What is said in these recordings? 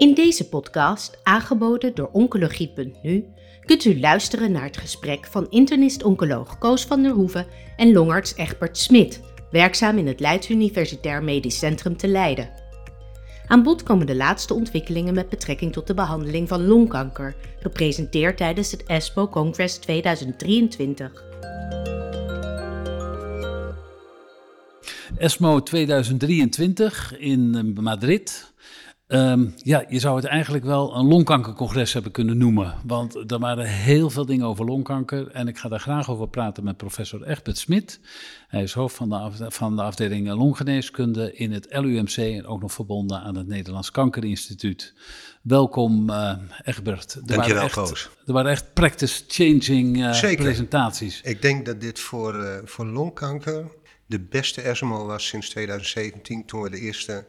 In deze podcast, aangeboden door Oncologie.nu, kunt u luisteren naar het gesprek van internist-oncoloog Koos van der Hoeven en longarts Egbert Smit, werkzaam in het Leids Universitair Medisch Centrum te Leiden. Aan bod komen de laatste ontwikkelingen met betrekking tot de behandeling van longkanker, gepresenteerd tijdens het ESPO Congress 2023. ESMO 2023 in Madrid. Ehm, ja, je zou het eigenlijk wel een longkankercongres hebben kunnen noemen. Want er waren heel veel dingen over longkanker. En ik ga daar graag over praten met professor Egbert Smit. Hij is hoofd van de, af, van de afdeling longgeneeskunde in het LUMC. En ook nog verbonden aan het Nederlands Kankerinstituut. Welkom, uh, Egbert. Er Dankjewel, Koos. Er waren echt practice-changing uh, presentaties. Ik denk dat dit voor, uh, voor longkanker de beste ESMO was sinds 2017, toen we de eerste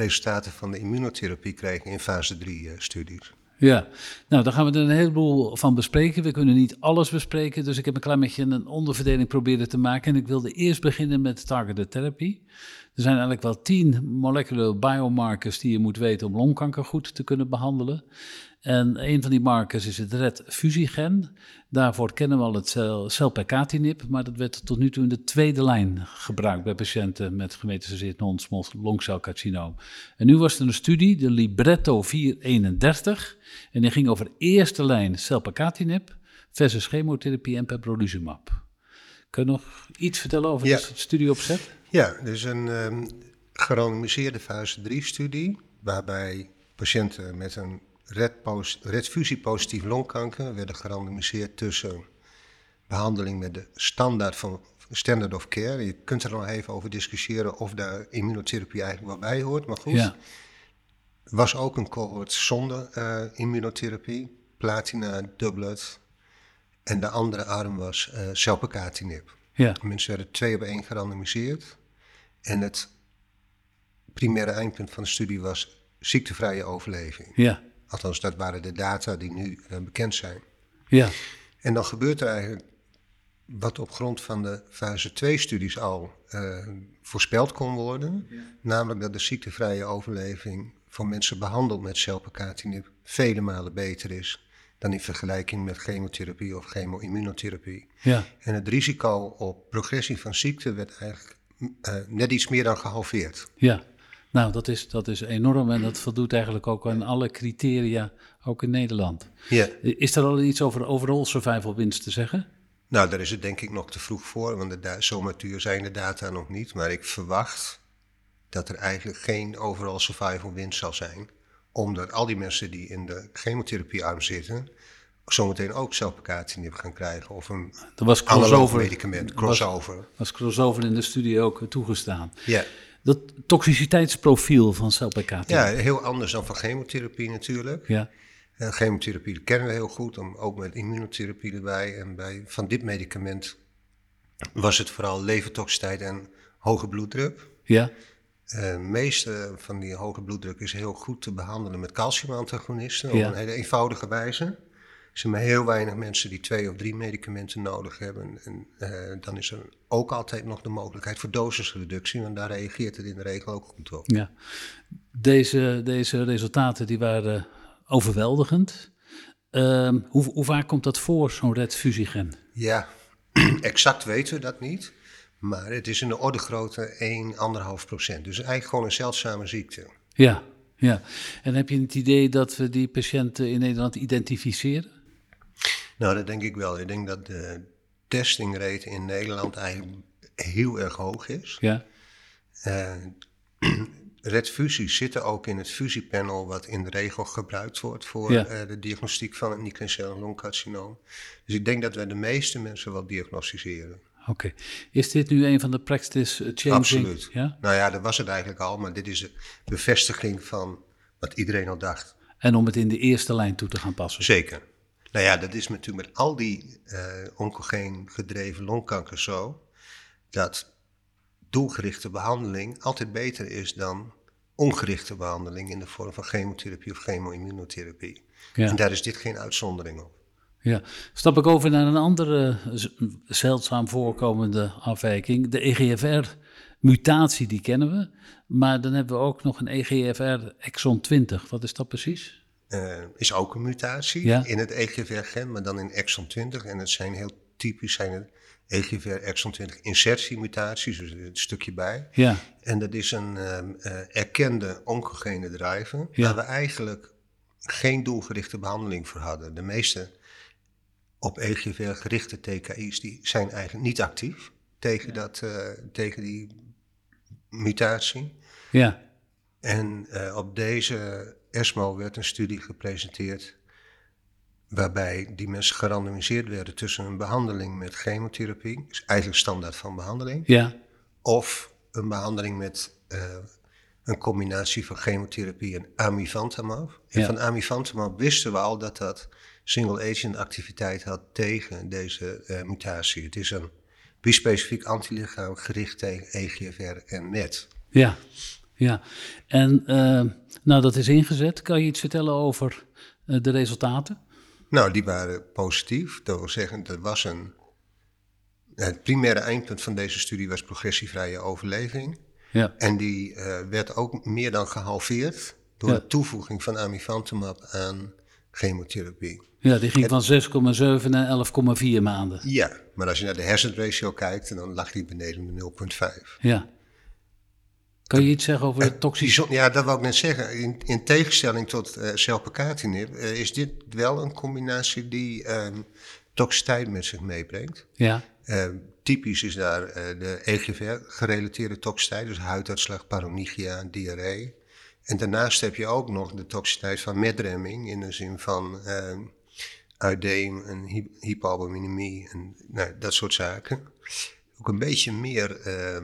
resultaten van de immunotherapie kregen in fase 3-studies. Eh, ja, nou dan gaan we er een heleboel van bespreken. We kunnen niet alles bespreken, dus ik heb een klein beetje een onderverdeling proberen te maken. En ik wilde eerst beginnen met targeted therapy. Er zijn eigenlijk wel tien molecular biomarkers die je moet weten om longkanker goed te kunnen behandelen. En een van die markers is het RET-fusiegen. Daarvoor kennen we al het celpercatinib, maar dat werd tot nu toe in de tweede lijn gebruikt bij patiënten met gemetastaseerd non-small longcelcarcinoom. En nu was er een studie, de Libretto 431, en die ging over eerste lijn celpercatinib versus chemotherapie en pembrolizumab. Kun je nog iets vertellen over ja. de studieopzet? Ja, dus een um, gerandomiseerde fase 3-studie, waarbij patiënten met een red-fusie-positief longkanker werden gerandomiseerd tussen behandeling met de standaard van standard of care. Je kunt er nog even over discussiëren of daar immunotherapie eigenlijk wel bij hoort, maar goed. Ja. was ook een cohort zonder uh, immunotherapie, platina, doublet. En de andere arm was uh, selpercatinib. Ja. Mensen werden twee op één gerandomiseerd. En het primaire eindpunt van de studie was ziektevrije overleving. Ja. Althans, dat waren de data die nu uh, bekend zijn. Ja. En dan gebeurt er eigenlijk wat op grond van de fase 2-studies al uh, voorspeld kon worden. Ja. Namelijk dat de ziektevrije overleving voor mensen behandeld met selpercatinib vele malen beter is dan in vergelijking met chemotherapie of chemoimmunotherapie. Ja. En het risico op progressie van ziekte werd eigenlijk uh, net iets meer dan gehalveerd. Ja. Nou, dat is, dat is enorm en dat voldoet eigenlijk ook aan alle criteria, ook in Nederland. Ja. Is er al iets over overall survival winst te zeggen? Nou, daar is het denk ik nog te vroeg voor, want de zo matuur zijn de data nog niet. Maar ik verwacht dat er eigenlijk geen overall survival winst zal zijn. Omdat al die mensen die in de chemotherapiearm zitten, zometeen ook zelfbekaartje gaan krijgen. Of een was crossover, medicament, crossover. Was, was crossover in de studie ook toegestaan. Ja dat toxiciteitsprofiel van celpk Ja, heel anders dan van chemotherapie natuurlijk. Ja. Uh, chemotherapie kennen we heel goed, om, ook met immunotherapie erbij. En bij, van dit medicament was het vooral levertoxiciteit en hoge bloeddruk. Ja. Uh, de meeste van die hoge bloeddruk is heel goed te behandelen met calciumantagonisten op een hele eenvoudige wijze. Er zijn maar heel weinig mensen die twee of drie medicamenten nodig hebben. En uh, dan is er ook altijd nog de mogelijkheid voor dosisreductie, want daar reageert het in de regel ook goed op. Ja. Deze, deze resultaten die waren overweldigend. Uh, hoe, hoe, vaak komt dat voor, zo'n red fusiegen? Ja, exact weten we dat niet. Maar het is in de orde grootte 1,5 procent. Dus eigenlijk gewoon een zeldzame ziekte. Ja, ja. En heb je het idee dat we die patiënten in Nederland identificeren? Nou, dat denk ik wel. Ik denk dat de testingrate in Nederland eigenlijk heel erg hoog is. Ja. Uh, redfusies zitten ook in het fusiepanel, wat in de regel gebruikt wordt voor uh, de diagnostiek van het niet-clinicale longcarcinoom. Dus ik denk dat we de meeste mensen wel diagnosticeren. Oké. Is dit nu een van de practice changing? Absoluut. Ja? Nou ja, dat was het eigenlijk al, maar dit is de bevestiging van wat iedereen al dacht. En om het in de eerste lijn toe te gaan passen? Zeker. Nou ja, dat is natuurlijk met al die uh, oncogeen gedreven longkanker zo, dat doelgerichte behandeling altijd beter is dan ongerichte behandeling in de vorm van chemotherapie of chemoimmunotherapie. Ja. En daar is dit geen uitzondering op. Ja, stap ik over naar een andere zeldzaam voorkomende afwijking, de EGFR mutatie, die kennen we. Maar dan hebben we ook nog een EGFR exon 20. Wat is dat precies? Uh, is ook een mutatie Ja. in het EGFR-gen, maar dan in exon 20. En het zijn heel typisch zijn het EGFR exon 20 insertiemutaties, dus een stukje bij. Ja, En dat is een ehm, eh, erkende oncogene driver, Ja. waar we eigenlijk geen doelgerichte behandeling voor hadden. De meeste op EGFR gerichte TKI's die zijn eigenlijk niet actief tegen, dat, eh, tegen die mutatie. ja, En eh, op deze ESMO werd een studie gepresenteerd waarbij die mensen gerandomiseerd werden tussen een behandeling met chemotherapie, dus eigenlijk standaard van behandeling, ja, of een behandeling met eh, een combinatie van chemotherapie en amivantamab. En Ja. van amivantamab wisten we al dat dat single-agent activiteit had tegen deze eh, mutatie. Het is een bispecifiek antilichaam gericht tegen EGFR en MET. ja. Ja. En eh, nou, dat is ingezet. Kan je iets vertellen over eh, de resultaten? Nou, die waren positief. Dat wil zeggen, er was een. Het primaire eindpunt van deze studie was progressievrije overleving. Ja, En die eh, werd ook meer dan gehalveerd door Ja. de toevoeging van amivantamab aan chemotherapie. ja die ging van 6,7 naar 11,4 maanden. Ja, maar als je naar de hersenratio kijkt, dan lag die beneden de 0,5. Ja. Kan je iets zeggen over de toxische... Bijzon- Ja, dat wou ik net zeggen. In, in tegenstelling tot uh, eh, is dit wel een combinatie die ehm toxiciteit met zich meebrengt. Ja, Eh, typisch is daar eh, de EGFR-gerelateerde toxiciteit, dus huiduitslag, paronychia, diarree. En daarnaast heb je ook nog de toxiciteit van medremming in de zin van eh uideem en hy hypoalbuminemie en nou, dat soort zaken. Ook een beetje meer eh,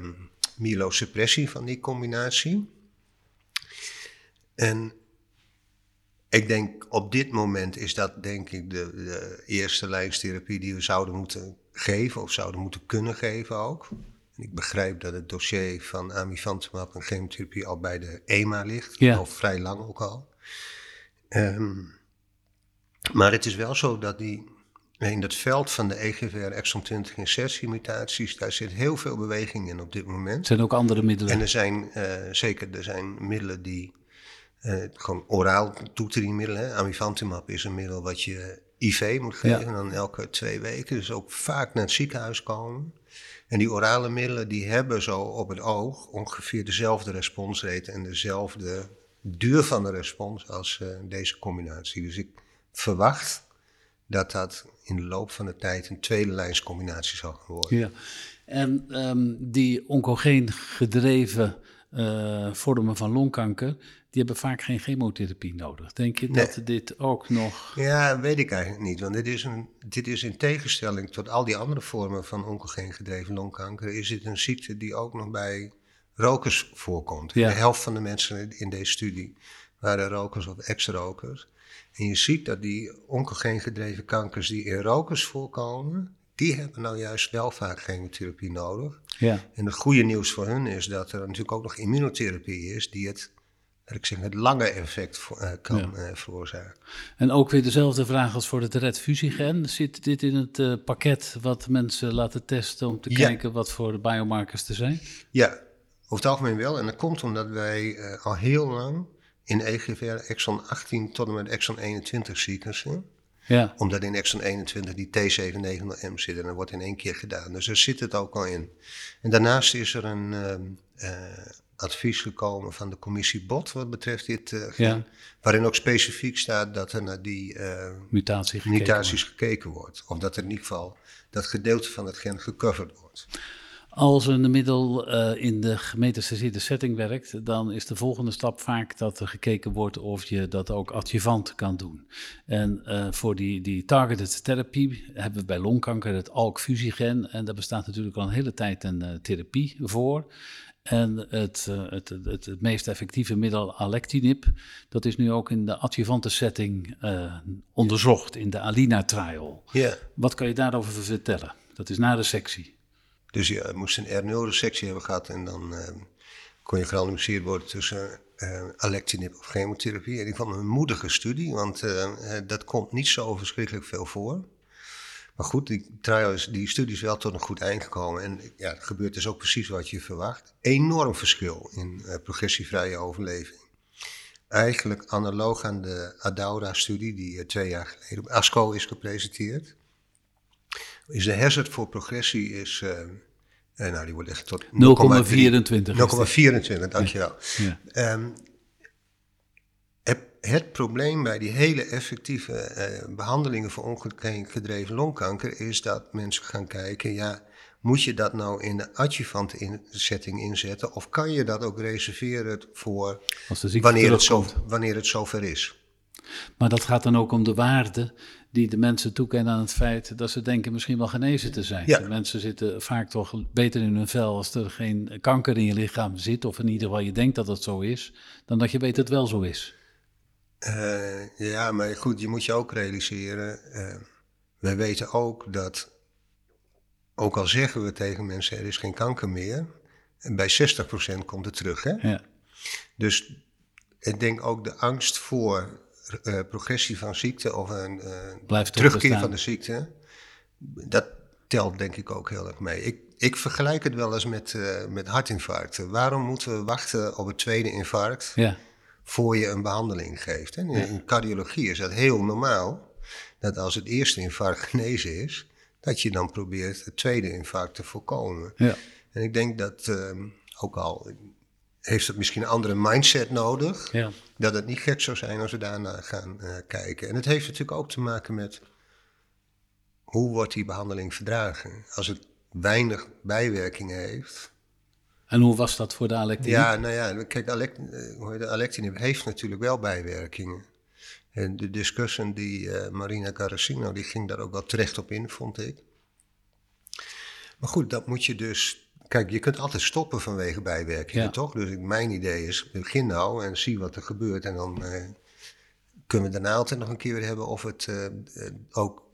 myelosuppressie van die combinatie. En ik denk op dit moment is dat denk ik de, de eerste lijnstherapie die we zouden moeten geven of zouden moeten kunnen geven ook. En ik begrijp dat het dossier van amivantamab en chemotherapie al bij de EMA ligt, Ja. al vrij lang ook al. Ehm, maar het is wel zo dat die, in het veld van de EGFR exon 20 insertiemutaties, daar zit heel veel beweging in op dit moment. het zijn ook andere middelen. En er zijn eh, zeker er zijn middelen die eh, gewoon oraal toeteringsmiddelen. hè. Amivantamab is een middel wat je IV moet Ja. geven, dan elke twee weken. Dus ook vaak naar het ziekenhuis komen. En die orale middelen die hebben zo op het oog ongeveer dezelfde responsrate en dezelfde duur van de respons als eh, deze combinatie. Dus ik verwacht dat dat in de loop van de tijd een tweede lijnscombinatie zal gaan worden. Ja. En ehm, die oncogeen gedreven eh, vormen van longkanker, die hebben vaak geen chemotherapie nodig. Denk je dat Nee. dit ook nog... Ja, weet ik eigenlijk niet. Want dit is, een, dit is in tegenstelling tot al die andere vormen van oncogeen gedreven longkanker, is dit een ziekte die ook nog bij rokers voorkomt. Ja. De helft van de mensen in deze studie waren rokers of ex-rokers. En je ziet dat die oncogeen gedreven kankers die in rokers voorkomen, die hebben nou juist wel vaak chemotherapie nodig. Ja, En het goede nieuws voor hun is dat er natuurlijk ook nog immunotherapie is die het, ik zeggen, het lange effect voor- eh, kan eh, veroorzaken. en ook weer dezelfde vraag als voor het RED-fusiegen. Zit dit in het eh, pakket wat mensen laten testen om te Ja. kijken wat voor de biomarkers er zijn? Ja, over het algemeen wel. En dat komt omdat wij al heel lang in EGFR exon 18 tot en met exon 21 sequencen. Ja, Omdat in exon 21 die T790M zit en dat wordt in één keer gedaan. Dus daar zit het ook al in. En daarnaast is er een ehm, eh, advies gekomen van de commissie BOT wat betreft dit eh, gen. Ja. Waarin ook specifiek staat dat er naar die eh, mutatie gekeken mutaties gekeken wordt. Of dat er in ieder geval dat gedeelte van het gen gecoverd wordt. Als een middel eh, in de gemetastaseerde setting werkt, dan is de volgende stap vaak dat er gekeken wordt of je dat ook adjuvant kan doen. En eh, voor die, die targeted therapie hebben we bij longkanker het ALK-fusiegen. En daar bestaat natuurlijk al een hele tijd een eh, therapie voor. En het, het, het, het, meest effectieve middel alectinib, dat is nu ook in de adjuvante setting onderzocht in de ALINA-trial. Ja. Wat kan je daarover vertellen? Dat is na de sectie. Dus je moest een R0-resectie hebben gehad en dan eh, kon je gerandomiseerd worden tussen eh alectinib of chemotherapie. En ik vond een moedige studie, want eh, dat komt niet zo verschrikkelijk veel voor. Maar goed, die, trials, die studie is wel tot een goed eind gekomen. En ja, gebeurt dus ook precies wat je verwacht. Enorm verschil in uh, progressievrije overleving. Eigenlijk analoog aan de Adaura-studie die uh, twee jaar geleden op ASCO is gepresenteerd. Is de hazard voor progressie is, uh, nou die wordt echt tot 0,24. 0,24, dankjewel. Ja. Um, het probleem bij die hele effectieve uh, behandelingen voor ongedreven longkanker is dat mensen gaan kijken, ja, moet je dat nou in de adjuvante in setting inzetten of kan je dat ook reserveren voor wanneer het, zo, wanneer het zover is? Maar dat gaat dan ook om de waarde die de mensen toekennen aan het feit dat ze denken misschien wel genezen te zijn. Ja. Mensen zitten vaak toch beter in hun vel als er geen kanker in je lichaam zit, of in ieder geval je denkt dat het zo is, dan dat je weet dat het wel zo is. Uh, ja, maar goed, je moet je ook realiseren. Uh, wij weten ook dat, ook al zeggen we tegen mensen er is geen kanker meer, bij 60% komt het terug. Hè? Ja. Dus ik denk ook de angst voor uh, progressie van ziekte of een terugkeer van de ziekte, dat telt denk ik ook heel erg mee. Ik, ik vergelijk het wel eens met, met hartinfarcten. Waarom moeten we wachten op het tweede infarct? Ja voor je een behandeling geeft. In cardiologie is dat heel normaal, dat als het eerste infarct genezen is, dat je dan probeert het tweede infarct te voorkomen. Ja. En ik denk dat, ehm, ook al heeft het misschien een andere mindset nodig, ja. dat het niet gek zou zijn als we daarna gaan uh, kijken. En het heeft natuurlijk ook te maken met hoe wordt die behandeling verdragen. Als het weinig bijwerkingen heeft, en hoe was dat voor de alectinib? Ja, nou ja, kijk, de alectinib heeft natuurlijk wel bijwerkingen. En de discussie die uh, Marina Carrasino, die ging daar ook wel terecht op in, vond ik. Maar goed, dat moet je dus... Kijk, je kunt altijd stoppen vanwege bijwerkingen, toch? Dus mijn idee is, begin nou en zie wat er gebeurt. En dan uh, kunnen we daarna altijd nog een keer weer hebben of het uh, ook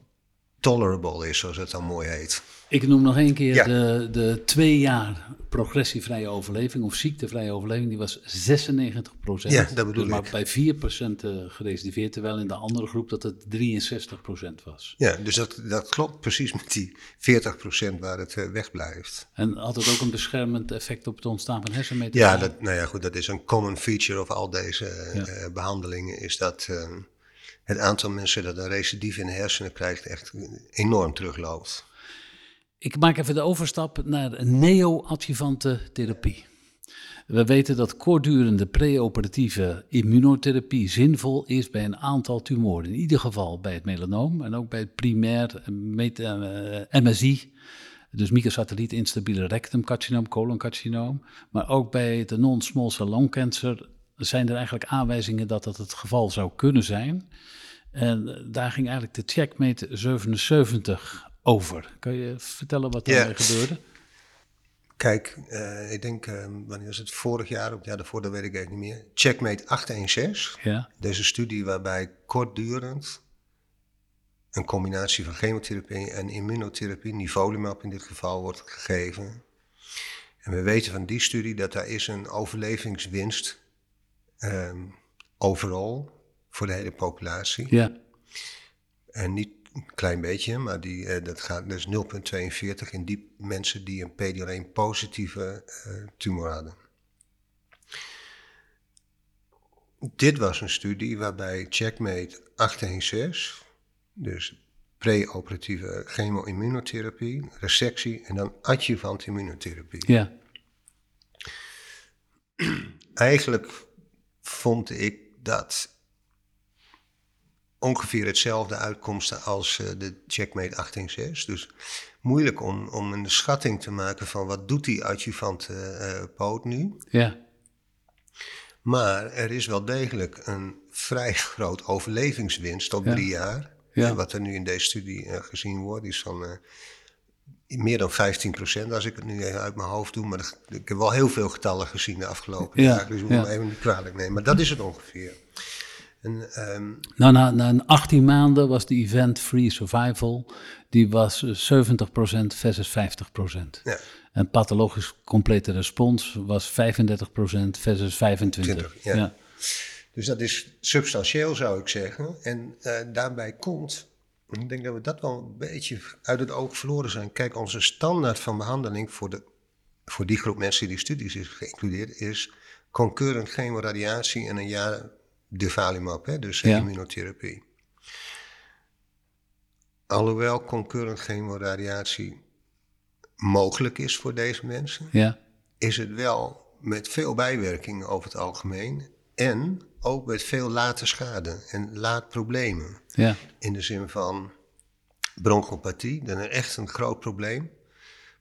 tolerable is, zoals het dan mooi heet. Ik noem nog één keer de, de twee jaar progressievrije overleving of ziektevrije overleving. Die was 96 procent. Ja, dat bedoel dus maar bij 4 procent uh, gerecidiveerd, terwijl in de andere groep dat het 63 procent was. Ja, dus dat, dat klopt precies met die 40 procent waar het uh, wegblijft. En had het ook een beschermend effect op het ontstaan van hersenmetalen? Ja, dat, nou ja, goed, dat is een common feature of al deze uh, behandelingen, is dat het aantal mensen dat een recidief in de hersenen krijgt echt enorm terugloopt. Ik maak even de overstap naar neo-adjuvante therapie. We weten dat kortdurende preoperatieve immunotherapie zinvol is bij een aantal tumoren. In ieder geval bij het melanoom en ook bij het primair MSI, eh, dus microsatelliet instabiele rectumcarcinoom, coloncarcinoom. Maar ook bij de non-small cell lung cancer zijn er eigenlijk aanwijzingen dat dat het geval zou kunnen zijn. En daar ging eigenlijk de checkmate 77 over. Kan je vertellen wat er yeah. gebeurde? Kijk, uh, ik denk, uh, wanneer was het vorig jaar, of ja, daarvoor, dat weet ik eigenlijk niet meer. Checkmate 816. Ja. Deze studie waarbij kortdurend een combinatie van chemotherapie en immunotherapie, nivolumab in dit geval, wordt gegeven. En we weten van die studie dat daar is een overlevingswinst um, overal voor de hele populatie. Ja. En niet een klein beetje, maar die, uh, dat gaat dus 0,42 in die mensen die een PD-L1 positieve uh, tumor hadden. Dit was een studie waarbij Checkmate 816, dus pre-operatieve chemo-immunotherapie, resectie en dan adjuvant immunotherapie. Ja. Eigenlijk vond ik dat ongeveer hetzelfde uitkomsten als uh, de Checkmate 186. Dus moeilijk om, om een schatting te maken van wat doet die adjuvant uh, poot nu. Ja. Maar er is wel degelijk een vrij groot overlevingswinst op drie jaar. Ja. En wat er nu in deze studie uh, gezien wordt, is van meer dan 15 procent, als ik het nu even uit mijn hoofd doe. Maar ik heb wel heel veel getallen gezien de afgelopen ja. Dus ik moet me even niet kwalijk nemen. Maar dat is het ongeveer. En, um... nou, na, na 18 maanden was de event-free survival, die was 70% versus 50%. Ja. En pathologisch complete respons was 35% versus 25%. 20, ja. ja. Dus dat is substantieel, zou ik zeggen. En uh, daarbij komt Ik denk dat we dat wel een beetje uit het oog verloren zijn. Kijk, onze standaard van behandeling voor, de, voor die groep mensen die studies is geïncludeerd, is concurrent chemoradiatie en een jaar durvalumab, hè, dus Ja. immunotherapie. Alhoewel concurrent chemoradiatie mogelijk is voor deze mensen, Ja, is het wel met veel bijwerkingen over het algemeen en ook met veel late schade en laat problemen. ja, In de zin van bronchopathie, dat is echt een groot probleem.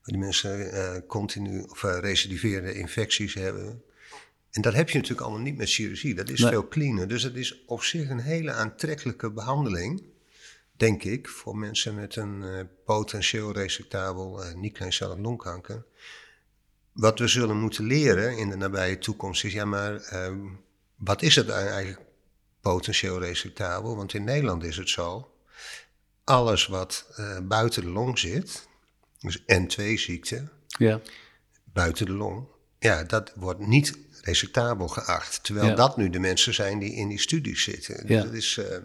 Waar die mensen eh, continu of eh, recidiverende infecties hebben. En dat heb je natuurlijk allemaal niet met chirurgie. Dat is Nee. veel cleaner. Dus het is op zich een hele aantrekkelijke behandeling, denk ik, voor mensen met een eh, potentieel resectabel uh, niet-kleincellig longkanker. Wat we zullen moeten leren in de nabije toekomst is, ja maar, ehm, wat is het eigenlijk potentieel resectabel? Want in Nederland is het zo, alles wat eh, buiten de long zit, dus N2-ziekte, ja, buiten de long, ja, dat wordt niet resectabel geacht. Terwijl Ja. dat nu de mensen zijn die in die studies zitten. Dus Ja. dat is, eh,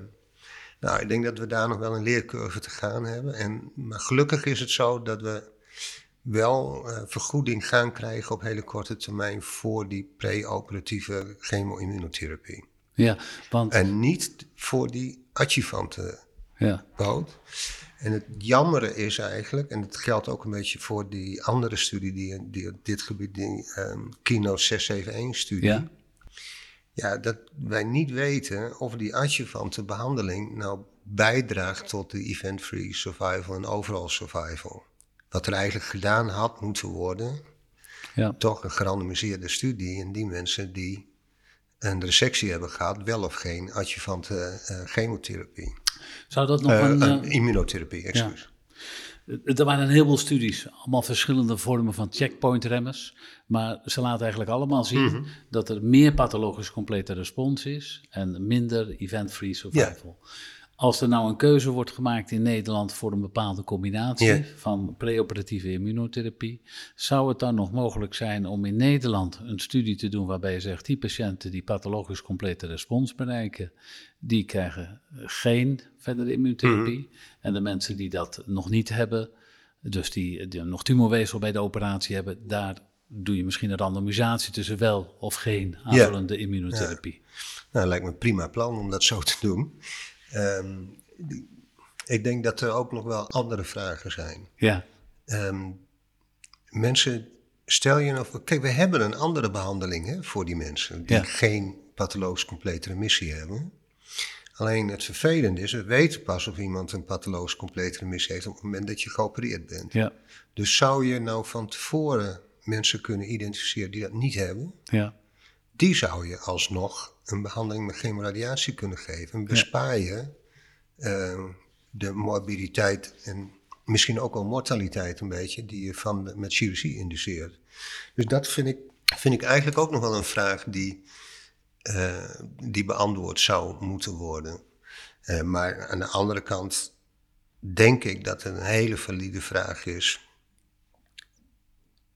nou, ik denk dat we daar nog wel een leercurve te gaan hebben. En, maar gelukkig is het zo dat we wel eh, vergoeding gaan krijgen op hele korte termijn voor die pre-operatieve chemo-immunotherapie. ja, want, En niet voor die adjuvante ja, boot. En het jammere is eigenlijk, en dat geldt ook een beetje voor die andere studie die, die op dit gebied, die ehm Keynote 671-studie. ja, Ja, dat wij niet weten of die adjuvante behandeling nou bijdraagt tot de event-free survival en overall survival. Wat er eigenlijk gedaan had moeten worden, ja, toch een gerandomiseerde studie in die mensen die een resectie hebben gehad, wel of geen adjuvante eh, chemotherapie. Zou dat nog Eh, een... eh, eh, immunotherapie, excuus. Er waren een heleboel studies, allemaal verschillende vormen van checkpoint-remmers. Maar ze laten eigenlijk allemaal zien Mhm. dat er meer pathologisch complete respons is en minder event-free survival. Als er nou een keuze wordt gemaakt in Nederland voor een bepaalde combinatie Ja. van preoperatieve immunotherapie, zou het dan nog mogelijk zijn om in Nederland een studie te doen waarbij je zegt, die patiënten die pathologisch complete respons bereiken, die krijgen geen verdere immunotherapie. En de mensen die dat nog niet hebben, dus die, die nog tumorweefsel bij de operatie hebben, daar doe je misschien een randomisatie tussen wel of geen aanvullende immunotherapie. Nou, lijkt me een prima plan om dat zo te doen. Ehm, die- ik denk dat er ook nog wel andere vragen zijn. Ja, Ehm, mensen, stel je nou voor, kijk, we hebben een andere behandeling hè, voor die mensen die Ja. geen pathologisch complete remissie hebben. Alleen het vervelende is, we weten pas of iemand een pathologisch complete remissie heeft op het moment dat je geopereerd bent. ja, Dus zou je nou van tevoren mensen kunnen identificeren die dat niet hebben? ja, die zou je alsnog een behandeling met chemoradiatie kunnen geven. En bespaar je eh, de morbiditeit en misschien ook wel mortaliteit een beetje die je van, met chirurgie induceert. Dus dat vind ik, vind ik eigenlijk ook nog wel een vraag die, eh, die beantwoord zou moeten worden. Eh, maar aan de andere kant denk ik dat het een hele valide vraag is.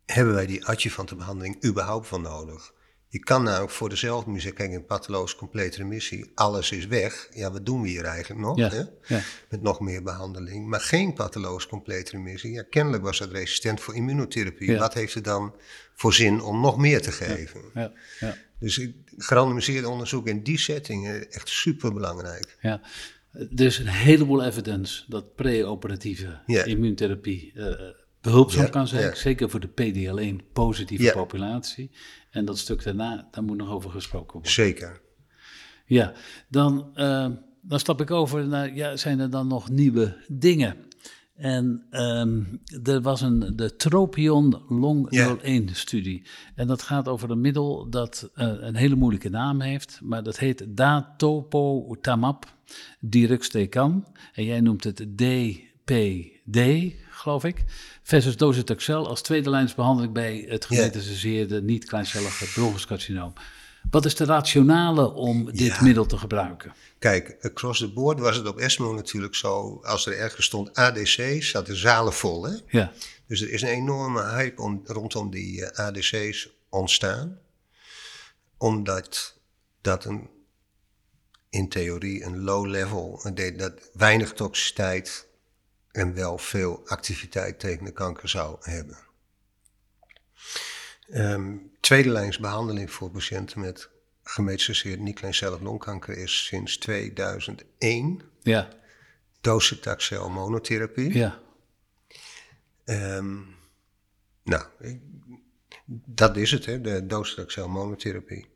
Hebben wij die adjuvante behandeling überhaupt wel nodig? Je kan nou voor dezelfde muziek, kijk in pathologisch complete remissie, alles is weg. Ja, wat doen we hier eigenlijk nog? Ja, Hè? ja. Met nog meer behandeling. Maar geen pathologisch complete remissie. Ja, kennelijk was dat resistent voor immunotherapie. Ja. Wat heeft er dan voor zin om nog meer te geven? ja, ja. Dus ik- gerandomiseerd onderzoek in die setting is echt super belangrijk. Ja, er is een heleboel evidence dat pre-operatieve immuuntherapie eh, behulpzaam Ja, kan zijn. ja. Zeker voor de PD-L1-positieve Ja. populatie. En dat stuk daarna, daar moet nog over gesproken worden. Zeker. Ja, dan, eh, dan stap ik over naar, ja, zijn er dan nog nieuwe dingen? En ehm, er was een, de Tropion Long Ja. 01-studie. En dat gaat over een middel dat eh, een hele moeilijke naam heeft, maar dat heet Datopotamab Diruxtecan. En jij noemt het DPD, geloof ik, versus docetaxel als tweede lijnsbehandeling bij het gemetastaseerde niet-kleincellige bronchuscarcinoom. Wat is de rationale om dit Ja. middel te gebruiken? Kijk, across the board was het op ESMO natuurlijk zo. Als er ergens stond ADC, zaten zalen vol. Hè? Ja, Dus er is een enorme hype om, rondom die eh, ADC's ontstaan. Omdat dat een in theorie een low level, dat weinig toxiciteit en wel veel activiteit tegen de kanker zou hebben. Ehm, tweede lijns behandeling voor patiënten met gemetastaseerd niet-kleincellig longkanker is sinds 2001 Ja, docetaxel monotherapie. ja, Ehm, nou, ik- dat is het, hè, de docetaxel monotherapie.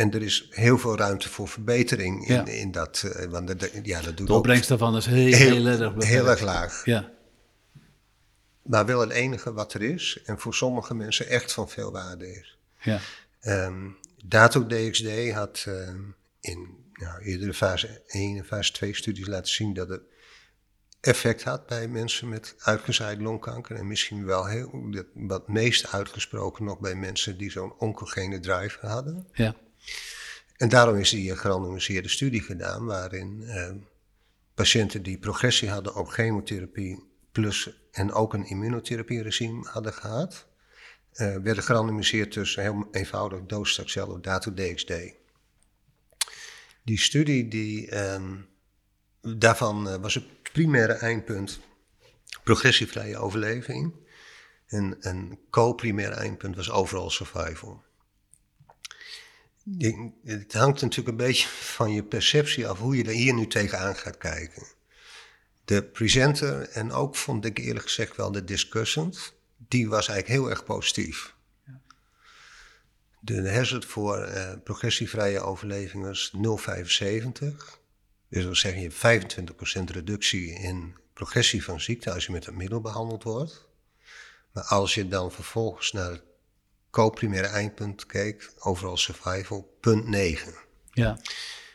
En er is heel veel ruimte voor verbetering in, Ja. in dat. eh, want dat- ja, dat doet de opbrengst daarvan is heel, heel, heel, erg beperkt. heel erg laag. Ja, Maar wel het enige wat er is. En voor sommige mensen echt van veel waarde is. ja, Ehm Dato DXD had ehm, in nou, eerdere fase 1 en fase 2 studies laten zien dat het effect had bij mensen met uitgezaaid longkanker. En misschien wel heel, wat meest uitgesproken nog bij mensen die zo'n oncogene driver hadden. ja, En daarom is die gerandomiseerde studie gedaan, waarin ehm, patiënten die progressie hadden op chemotherapie plus en ook een immunotherapie-regime hadden gehad, eh, werden gerandomiseerd tussen heel eenvoudig docetaxel of dato-DXD. Die studie, die, ehm, daarvan eh, was het primaire eindpunt progressievrije overleving. En een co-primaire eindpunt was overall survival. Je- Het hangt natuurlijk een beetje van je perceptie af hoe je er hier nu tegenaan gaat kijken. De presenter en ook vond ik eerlijk gezegd wel de discussant, die was eigenlijk heel erg positief. De hazard voor eh, progressievrije overleving was 0,75. Dus dat zeggen, je hebt 25% reductie in progressie van ziekte als je met het middel behandeld wordt. Maar als je dan vervolgens naar het co-primaire eindpunt keek, overal survival, punt 9. ja,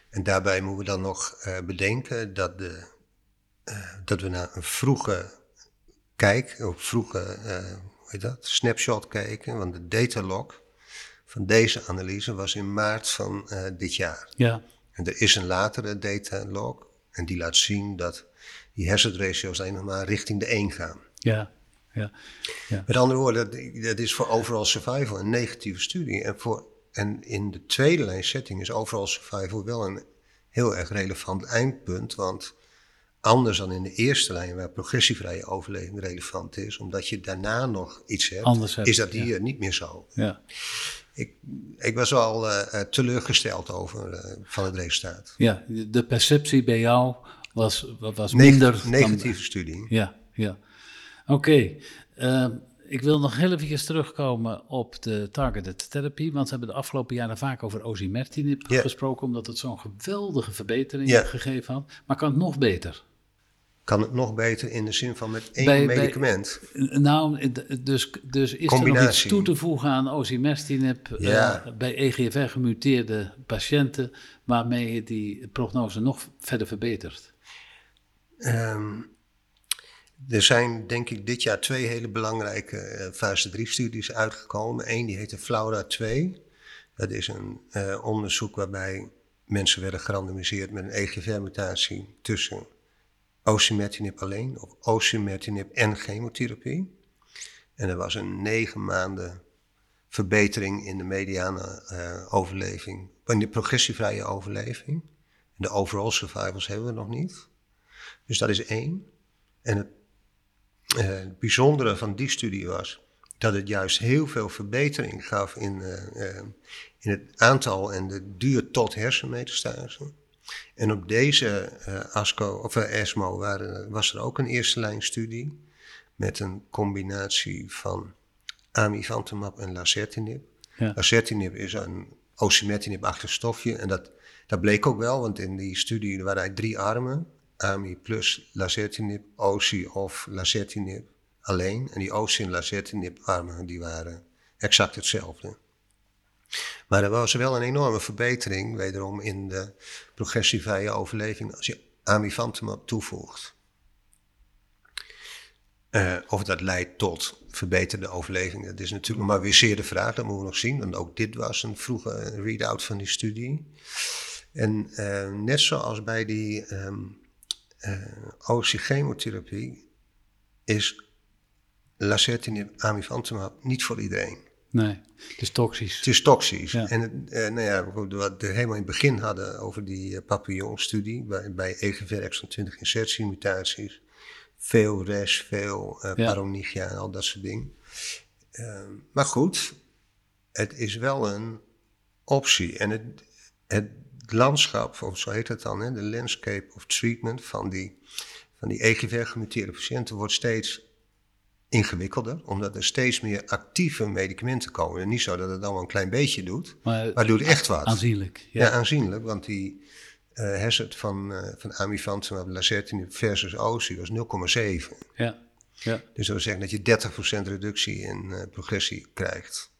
En daarbij moeten we dan nog eh, bedenken dat, de, eh, dat we naar een vroege kijk, of vroege eh, hoe heet dat, snapshot kijken. Want de datalog van deze analyse was in maart van dit jaar. ja, En er is een latere datalog en die laat zien dat die hazard ratio's alleen nog maar richting de 1 gaan. ja, ja, Met andere woorden, dat, dat is voor overall survival een negatieve studie. En, voor, en in de tweede lijn setting is overall survival wel een heel erg relevant eindpunt. Want anders dan in de eerste lijn, waar progressievrije overleving relevant is, omdat je daarna nog iets hebt, is dat ja. hier niet meer zo. ja. Ik, ik was wel eh, eh, teleurgesteld over eh, van het resultaat. Ja, de perceptie bij jou was, was minder. dan- negatieve studie. Ja, ja. Oké. ehm, ik wil nog heel even terugkomen op de targeted therapy. Want we hebben de afgelopen jaren vaak over osimertinib gesproken. Omdat het zo'n geweldige verbetering gegeven had. Maar kan het nog beter? Kan het nog beter in de zin van met één Bij- bij- medicament? Nou, d- dus, dus is er nog iets toe te voegen aan osimertinib eh, bij EGFR gemuteerde patiënten, waarmee je die prognose nog verder verbetert? Ehm, er zijn denk ik dit jaar twee hele belangrijke eh, fase 3 studies uitgekomen. Eén die heette Flaura 2. Dat is een eh, onderzoek waarbij mensen werden gerandomiseerd met een EGFR-mutatie tussen osimertinib alleen of osimertinib en chemotherapie. En er was een negen maanden verbetering in de mediane eh, overleving, in de progressievrije overleving. De overall survivals hebben we nog niet. Dus dat is één. En het, eh, het bijzondere van die studie was dat het juist heel veel verbetering gaf in, eh, eh, in het aantal en de duur tot hersenmetastase. En op deze eh, ASCO, of eh, ESMO waren, was er ook een eerste lijn studie met een combinatie van amivantamab en lasertinib. Ja. Is een osimertinib-achtig stofje en dat, dat bleek ook wel, want in die studie er waren eigenlijk drie armen. AMI plus lasertinib, OSI of lasertinib alleen. En die OSI en lasertinib armen die waren exact hetzelfde. Maar er was wel een enorme verbetering, wederom in de progressievrije overleving, als je amivantamab toevoegt. Eh, of dat leidt tot verbeterde overleving, dat is natuurlijk maar weer zeer de vraag, dat moeten we nog zien. Want ook dit was een vroege readout van die studie. En eh, net zoals bij die ehm eh, OC-chemotherapie is lasertinib amivantamab niet voor iedereen. Nee, het is toxisch. Het is toxisch. Ja. En het, eh, nou ja, wat we helemaal in het begin hadden over die uh, papillon-studie, bij, bij EGFR exon 20 insertiemutaties, veel res, veel uh, Ja. paronychia en al dat soort dingen. Ehm, maar goed, het is wel een optie. En het, het landschap, of zo heet het dan, hè, de landscape of treatment van die, van die EGFR-gemuteerde patiënten wordt steeds ingewikkelder, omdat er steeds meer actieve medicamenten komen. En niet zo dat het allemaal een klein beetje doet, Maar maar het doet echt wat. aanzienlijk. Ja, aanzienlijk, want die eh hazard van, eh van amivantamab, lasertinib versus OSI was 0,7. Ja, ja. Dus dat wil zeggen dat je 30% reductie in eh, progressie krijgt.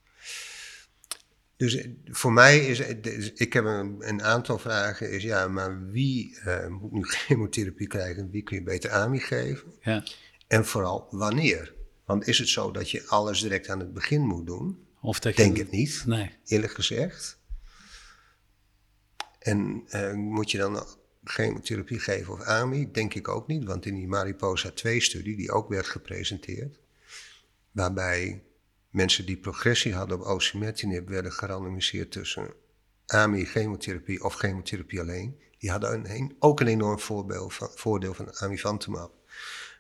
Dus eh, voor mij is, het- dus ik heb een, een aantal vragen, is ja, maar wie eh, moet nu chemotherapie krijgen? Wie kun je beter AMI geven? ja. En vooral wanneer? Want is het zo dat je alles direct aan het begin moet doen? Of dat Ik je... denk het niet, Nee. eerlijk gezegd. En eh, moet je dan chemotherapie geven of AMI? Denk ik ook niet, want in die Mariposa 2-studie, die ook werd gepresenteerd, waarbij mensen die progressie hadden op osimertinib werden gerandomiseerd tussen AMI, chemotherapie of chemotherapie alleen, die hadden een, ook een enorm voorbeeld van, voordeel van amivantamab.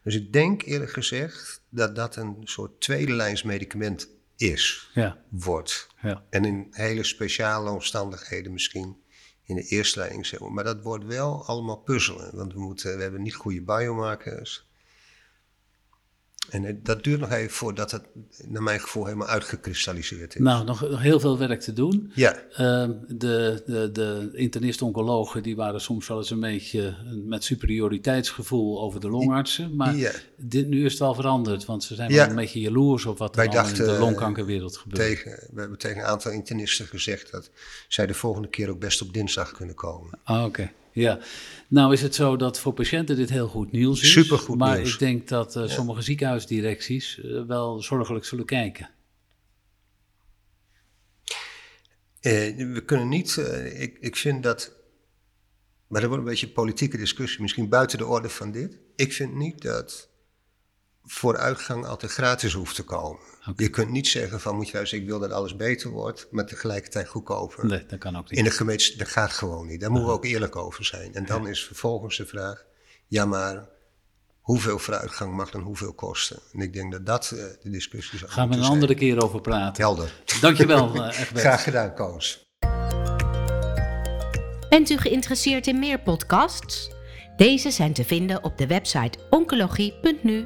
Dus ik denk eerlijk gezegd dat dat een soort tweede lijns medicament is, Ja, wordt. ja. En in hele speciale omstandigheden misschien in de eerste lijn. zeg maar. Maar dat wordt wel allemaal puzzelen, want we, moeten, we hebben niet goede biomarkers. En eh, dat duurt nog even voordat het, naar mijn gevoel, helemaal uitgekristalliseerd is. Nou, nog, nog heel veel werk te doen. Ja, Ehm, de, de, de internist-oncologen die waren soms wel eens een beetje met superioriteitsgevoel over de longartsen. Maar Ja. dit, nu is het wel veranderd, want ze zijn Ja. wel een beetje jaloers op wat er in de longkankerwereld gebeurt. tegen, we hebben tegen een aantal internisten gezegd dat zij de volgende keer ook best op dinsdag kunnen komen. Ah, oké. Ja. Nou is het zo dat voor patiënten dit heel goed nieuws is. Supergoed maar nieuws. ik denk dat eh, sommige ziekenhuisdirecties eh, wel zorgelijk zullen kijken. Eh, we kunnen niet, ik, ik vind dat, maar dat wordt een beetje een politieke discussie, misschien buiten de orde van dit. Ik vind niet dat vooruitgang altijd gratis hoeft te komen. Je kunt niet zeggen van, moet je luisteren, ik wil dat alles beter wordt, maar tegelijkertijd goedkoper. Nee, dat kan ook niet. In de gemeente, dat gaat gewoon niet. Daar moeten we ook eerlijk over zijn. En dan is vervolgens de vraag, ja maar, hoeveel vooruitgang mag dan hoeveel kosten? En ik denk dat dat eh, de discussie zou Gaan we een andere keer over praten. Helder. Dankjewel, eh Egbert. Graag gedaan, Koos. Bent u geïnteresseerd in meer podcasts? Deze zijn te vinden op de website oncologie.nu